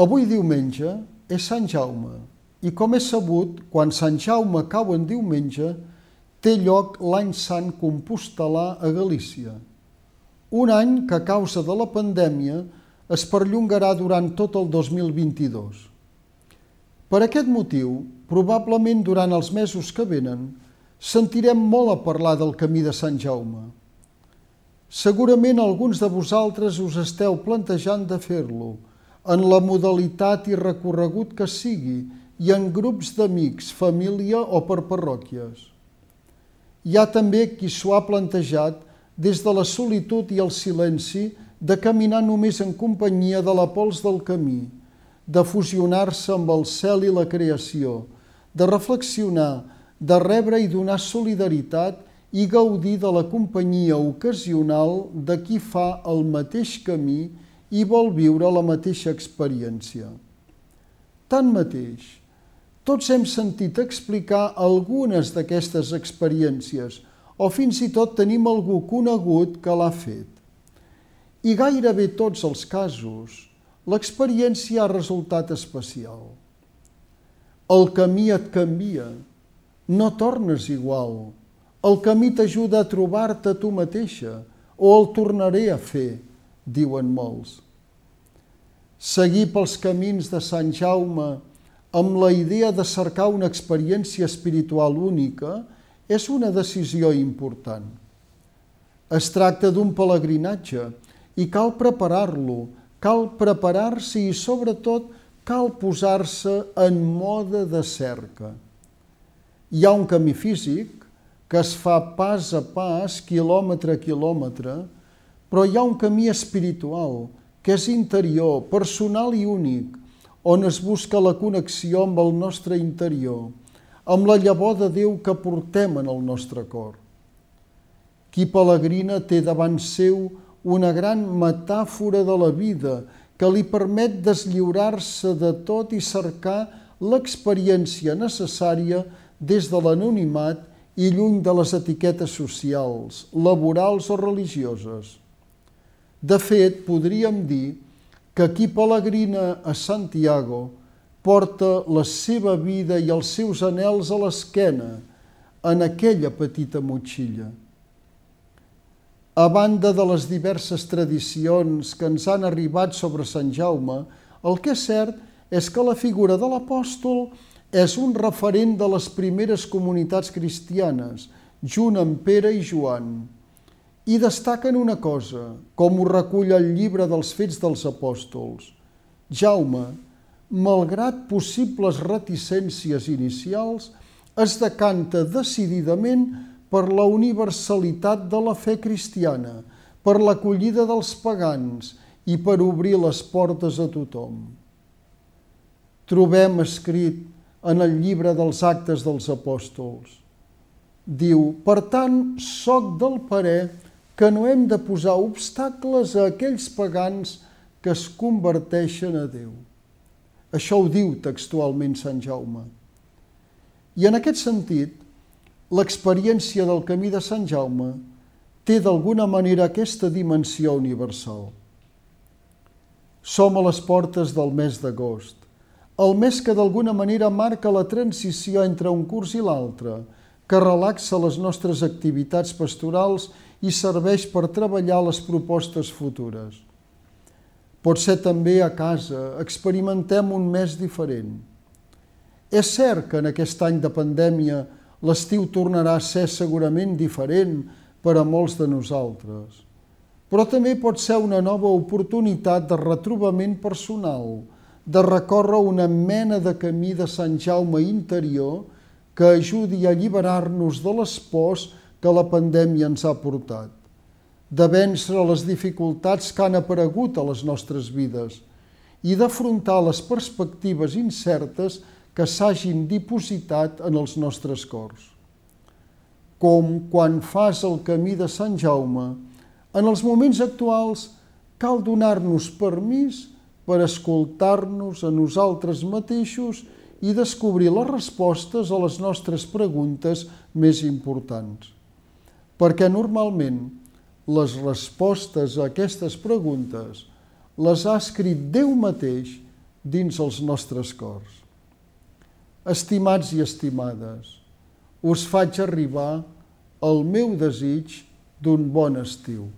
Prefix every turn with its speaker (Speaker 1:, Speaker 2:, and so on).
Speaker 1: Avui diumenge és Sant Jaume i com és sabut, quan Sant Jaume cau en diumenge, té lloc l'any sant compostelà a Galícia. Un any que a causa de la pandèmia es perllongarà durant tot el 2022. Per aquest motiu, probablement durant els mesos que venen, sentirem molt a parlar del camí de Sant Jaume. Segurament alguns de vosaltres us esteu plantejant de fer-lo, en la modalitat i recorregut que sigui i en grups d'amics, família o per parròquies. Hi ha també qui s'ho ha plantejat des de la solitud i el silenci de caminar només en companyia de la pols del camí, de fusionar-se amb el cel i la creació, de reflexionar, de rebre i donar solidaritat i gaudir de la companyia ocasional de qui fa el mateix camí vol viure la mateixa experiència. Tanmateix, tots hem sentit explicar algunes d'aquestes experiències o fins i tot tenim algú conegut que l'ha fet. I gairebé tots els casos, l'experiència ha resultat especial. El camí et canvia, no tornes igual. El camí t'ajuda a trobar-te tu mateixa o el tornaré a fer diuen molts. Seguir pels camins de Sant Jaume amb la idea de cercar una experiència espiritual única és una decisió important. Es tracta d'un pelegrinatge i cal preparar-lo, cal preparar-se i sobretot cal posar-se en mode de cerca. Hi ha un camí físic que es fa pas a pas, quilòmetre a quilòmetre, però hi ha un camí espiritual que és interior, personal i únic, on es busca la connexió amb el nostre interior, amb la llavor de Déu que portem en el nostre cor. Qui pelegrina té davant seu una gran metàfora de la vida que li permet deslliurar-se de tot i cercar l'experiència necessària des de l'anonimat i lluny de les etiquetes socials, laborals o religioses. De fet, podríem dir que qui pelegrina a Santiago porta la seva vida i els seus anels a l'esquena en aquella petita motxilla. A banda de les diverses tradicions que ens han arribat sobre Sant Jaume, el que és cert és que la figura de l'apòstol és un referent de les primeres comunitats cristianes, junt amb Pere i Joan i destaquen una cosa, com ho recull el llibre dels fets dels apòstols. Jaume, malgrat possibles reticències inicials, es decanta decididament per la universalitat de la fe cristiana, per l'acollida dels pagans i per obrir les portes a tothom. Trobem escrit en el llibre dels actes dels apòstols. Diu, per tant, soc del parer que no hem de posar obstacles a aquells pagans que es converteixen a Déu. Això ho diu textualment Sant Jaume. I en aquest sentit, l'experiència del camí de Sant Jaume té d'alguna manera aquesta dimensió universal. Som a les portes del mes d'agost, el mes que d'alguna manera marca la transició entre un curs i l'altre, que relaxa les nostres activitats pastorals i serveix per treballar les propostes futures. Pot ser també a casa, experimentem un mes diferent. És cert que en aquest any de pandèmia l'estiu tornarà a ser segurament diferent per a molts de nosaltres, però també pot ser una nova oportunitat de retrobament personal, de recórrer una mena de camí de Sant Jaume interior que ajudi a alliberar-nos de les pors que la pandèmia ens ha portat, de vèncer les dificultats que han aparegut a les nostres vides i d'afrontar les perspectives incertes que s'hagin dipositat en els nostres cors. Com quan fas el camí de Sant Jaume, en els moments actuals cal donar-nos permís per escoltar-nos a nosaltres mateixos i descobrir les respostes a les nostres preguntes més importants. Perquè normalment les respostes a aquestes preguntes les ha escrit Déu mateix dins els nostres cors. Estimats i estimades, us faig arribar el meu desig d'un bon estiu.